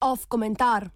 Off komentar.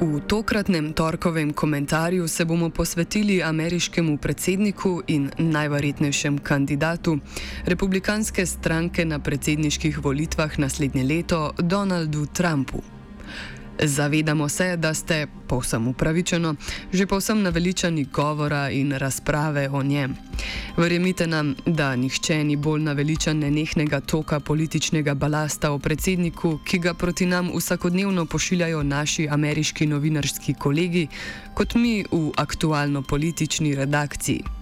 V tokratnem torkovem komentarju se bomo posvetili ameriškemu predsedniku in najverjetnejšem kandidatu republikanske stranke na predsedniških volitvah naslednje leto, Donaldu Trumpu. Zavedamo se, da ste, povsem upravičeno, že povsem naveličani govora in razprave o njem. Verjemite nam, da nihče ni bolj naveličan nenehnega toka političnega balasta o predsedniku, ki ga proti nam vsakodnevno pošiljajo naši ameriški novinarski kolegi, kot mi v aktualno politični redakciji.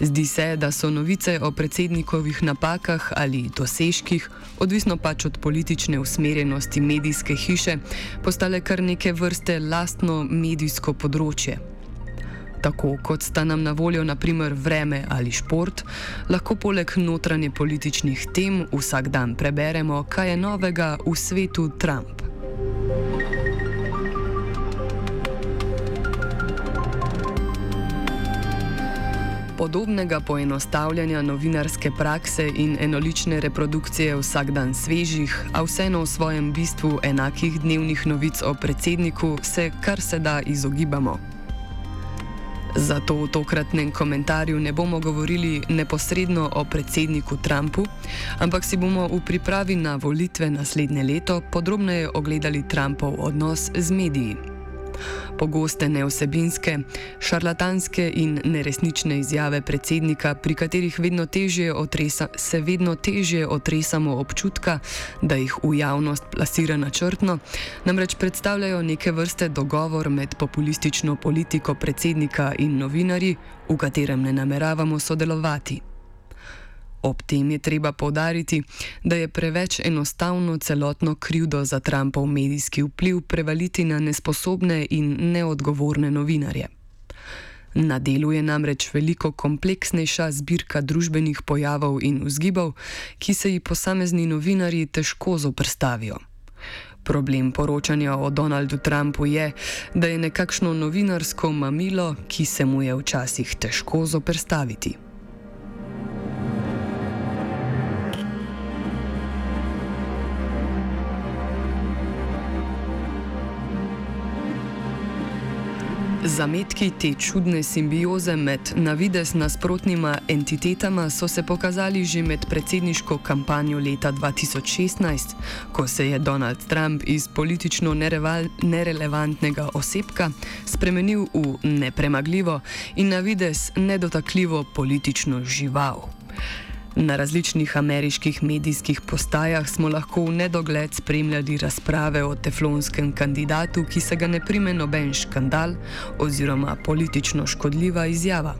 Zdi se, da so novice o predsednikovih napakah ali dosežkih, odvisno pač od politične usmerjenosti medijske hiše, postale kar neke vrste lastno medijsko področje. Tako kot sta nam na voljo naprimer vreme ali šport, lahko poleg notranje političnih tem vsak dan preberemo, kaj je novega v svetu Trump. Podobnega poenostavljanja novinarske prakse in enolične reprodukcije vsak dan svežih, a vseeno v svojem bistvu enakih dnevnih novic o predsedniku se kar se da izogibamo. Zato v tokratnem komentarju ne bomo govorili neposredno o predsedniku Trumpu, ampak si bomo v pripravi na volitve naslednje leto podrobneje ogledali Trumpov odnos z mediji. Pogoste neosebinske, šarlatanske in neresnične izjave predsednika, pri katerih vedno otresa, se vedno težje otresamo občutka, da jih v javnost plasira načrtno, namreč predstavljajo neke vrste dogovor med populistično politiko predsednika in novinarji, v katerem ne nameravamo sodelovati. Ob tem je treba povdariti, da je preveč enostavno celotno krivdo za Trumpov medijski vpliv prevaliti na nesposobne in neodgovorne novinarje. Na delu je namreč veliko kompleksnejša zbirka družbenih pojavov in vzgibov, ki se ji posamezni novinarji težko zoprstavijo. Problem poročanja o Donaldu Trumpu je, da je nekakšno novinarsko mamilo, ki se mu je včasih težko zoprstaviti. Zametki te čudne simbioze med navidez nasprotnima entitetama so se pokazali že med predsedniško kampanjo leta 2016, ko se je Donald Trump iz politično nerelevantnega osebka spremenil v nepremagljivo in navidez nedotakljivo politično žival. Na različnih ameriških medijskih postajah smo lahko v nedogled spremljali razprave o teflonskem kandidatu, ki se ga ne prime noben škandal oziroma politično škodljiva izjava.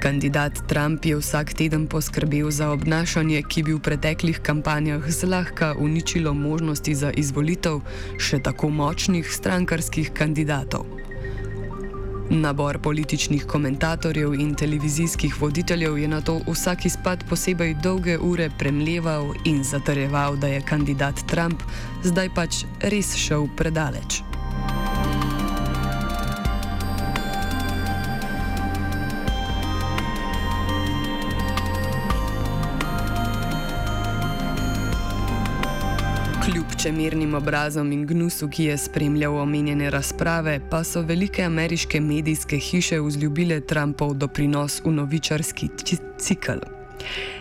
Kandidat Trump je vsak teden poskrbel za obnašanje, ki bi v preteklih kampanjah zlahka uničilo možnosti za izvolitev še tako močnih strankarskih kandidatov. Nabor političnih komentatorjev in televizijskih voditeljev je na to vsak izpad posebej dolge ure premleval in zatrjeval, da je kandidat Trump zdaj pač res šel predaleč. Čemernim obrazom in gnusu, ki je spremljal omenjene razprave, pa so velike ameriške medijske hiše vzljubile Trumpov doprinos v novičarski cikl.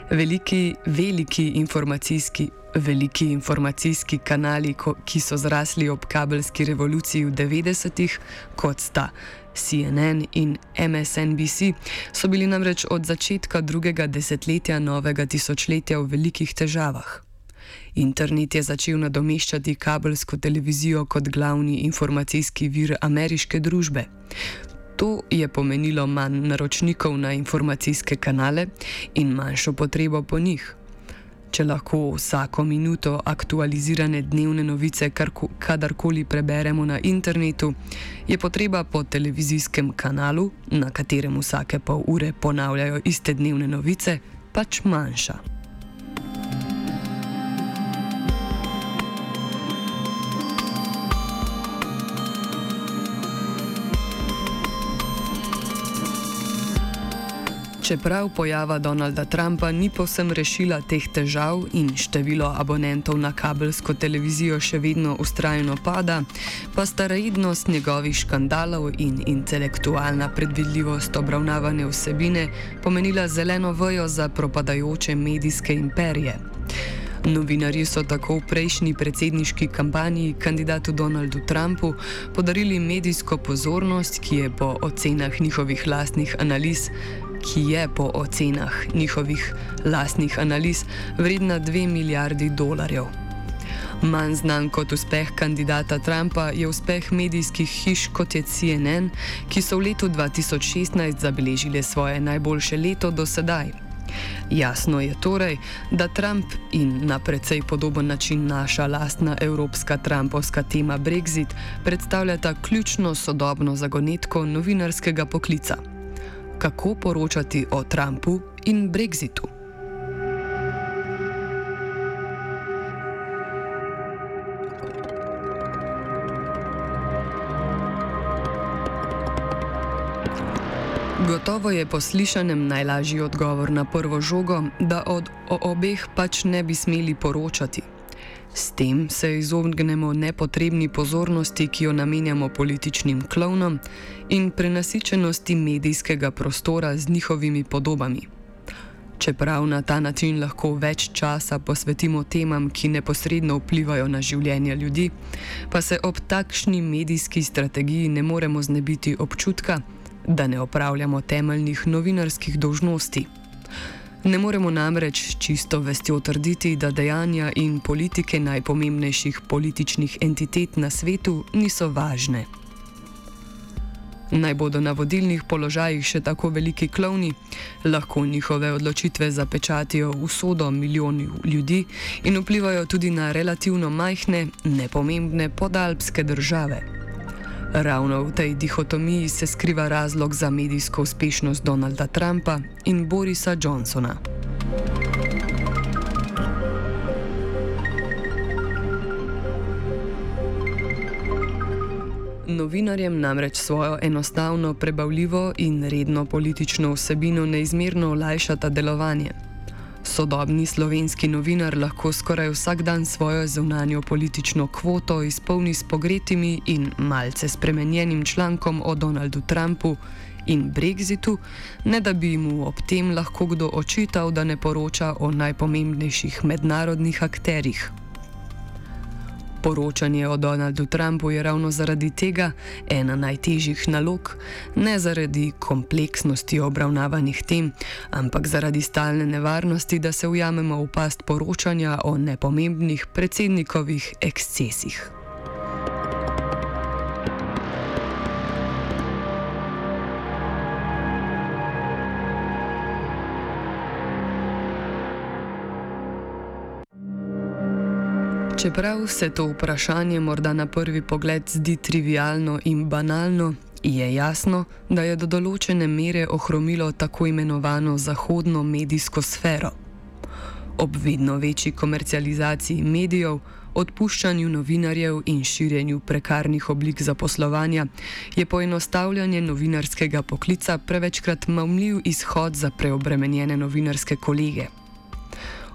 Veliki, veliki informacijski, veliki informacijski kanali, ki so zrasli ob kabelski revoluciji v 90-ih, kot sta CNN in MSNBC, so bili namreč od začetka drugega desetletja novega tisočletja v velikih težavah. Internet je začel nadomeščati kabelsko televizijo kot glavni informacijski vir ameriške družbe. To je pomenilo manj naročnikov na informacijske kanale in manjšo potrebo po njih. Če lahko vsako minuto aktualizirane dnevne novice kadarkoli preberemo na internetu, je potreba po televizijskem kanalu, na katerem vsake pol ure ponavljajo iste dnevne novice, pač manjša. Čeprav pojava Donalda Trumpa ni povsem rešila teh težav in število abonentov na kabelsko televizijo še vedno ustrajno pada, pa staroidnost njegovih škandalov in intelektualna predvidljivost obravnavane vsebine pomenila zeleno vojo za propadajoče medijske imperije. Novinarji so tako v prejšnji predsedniški kampanji kandidatu Donaldu Trumpu podarili medijsko pozornost, ki je po ocenah njihovih lastnih analiz ki je po ocenah njihovih lastnih analiz vredna 2 milijardi dolarjev. Manj znan kot uspeh kandidata Trumpa je uspeh medijskih hiš kot je CNN, ki so v letu 2016 zabeležili svoje najboljše leto do sedaj. Jasno je torej, da Trump in na precej podoben način naša lastna evropska Trumpovska tema Brexit predstavljata ključno sodobno zagonetko novinarskega poklica kako poročati o Trumpu in Brexitu. Gotovo je po slišanem najlažji odgovor na prvo žogo, da od, o obeh pač ne bi smeli poročati. S tem se izognemo nepotrebni pozornosti, ki jo namenjamo političnim klovnom in prenasičenosti medijskega prostora z njihovimi podobami. Čeprav na ta način lahko več časa posvetimo temam, ki neposredno vplivajo na življenje ljudi, pa se ob takšni medijski strategiji ne moremo znebiti občutka, da ne opravljamo temeljnih novinarskih dožnosti. Ne moremo namreč čisto vestjo trditi, da dejanja in politike najpomembnejših političnih entitet na svetu niso važne. Naj bodo na vodilnih položajih še tako veliki klovni, lahko njihove odločitve zapečatijo usodo milijonov ljudi in vplivajo tudi na relativno majhne, nepomembne podalpske države. Ravno v tej dihotomiji se skriva razlog za medijsko uspešnost Donalda Trumpa in Borisa Johnsona. Novinarjem namreč svojo enostavno, prebavljivo in redno politično vsebino neizmerno olajšata delovanje. Sodobni slovenski novinar lahko skoraj vsak dan svojo zunanjo politično kvoto izpolni s pogretimi in malce spremenjenim člankom o Donaldu Trumpu in Brexitu, ne da bi mu ob tem lahko kdo očital, da ne poroča o najpomembnejših mednarodnih akterjih. Poročanje o Donaldu Trumpu je ravno zaradi tega ena najtežjih nalog, ne zaradi kompleksnosti obravnavanih tem, ampak zaradi stalne nevarnosti, da se ujamemo v past poročanja o nepomembnih predsednikovih ekscesih. Čeprav se to vprašanje morda na prvi pogled zdi trivialno in banalno, je jasno, da je do določene mere ohromilo tako imenovano zahodno medijsko sfero. Ob vedno večji komercializaciji medijev, odpuščanju novinarjev in širjenju prekarnih oblik zaposlovanja je poenostavljanje novinarskega poklica prevečkrat mamljiv izhod za preobremenjene novinarske kolege.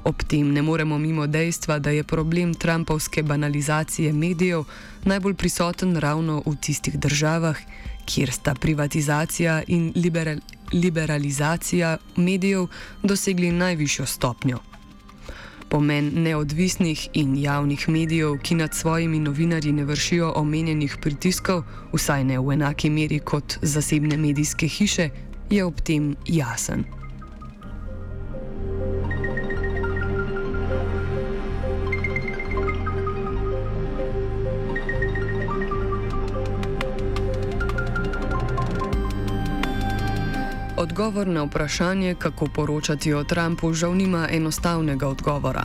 Ob tem ne moremo mimo dejstva, da je problem Trumpovske banalizacije medijev najbolj prisoten ravno v tistih državah, kjer sta privatizacija in liberal liberalizacija medijev dosegli najvišjo stopnjo. Pomen neodvisnih in javnih medijev, ki nad svojimi novinarji ne vršijo omenjenih pritiskov, vsaj ne v enaki meri kot zasebne medijske hiše, je ob tem jasen. Odgovor na vprašanje, kako poročati o Trumpu, žal nima enostavnega odgovora.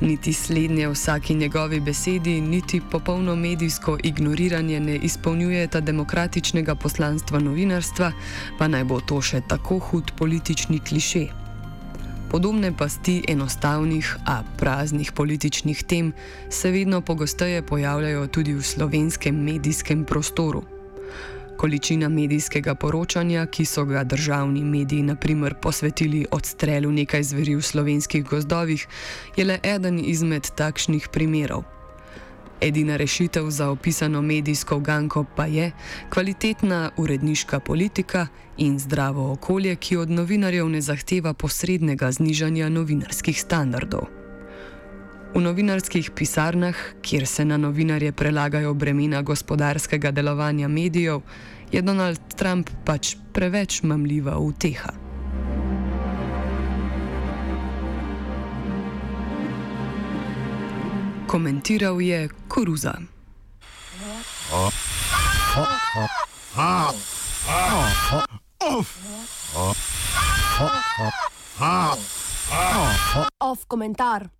Niti slednje vsaki njegovi besedi, niti popolno medijsko ignoriranje ne izpolnjujeta demokratičnega poslanstva novinarstva, pa naj bo to še tako hud politični kliše. Podobne pasti enostavnih, a praznih političnih tem se vedno pogosteje pojavljajo tudi v slovenskem medijskem prostoru. Količina medijskega poročanja, ki so ga državni mediji naprimer posvetili odstrelu nekaj zveri v slovenskih gozdovih, je le eden izmed takšnih primerov. Edina rešitev za opisano medijsko ganko pa je kvalitetna uredniška politika in zdravo okolje, ki od novinarjev ne zahteva posrednega znižanja novinarskih standardov. V novinarskih pisarnah, kjer se na novinarje prelagajo bremena gospodarskega delovanja medijev, je Donald Trump pač preveč mamljiva uteha. Komentiral je Koruza. Off komentar.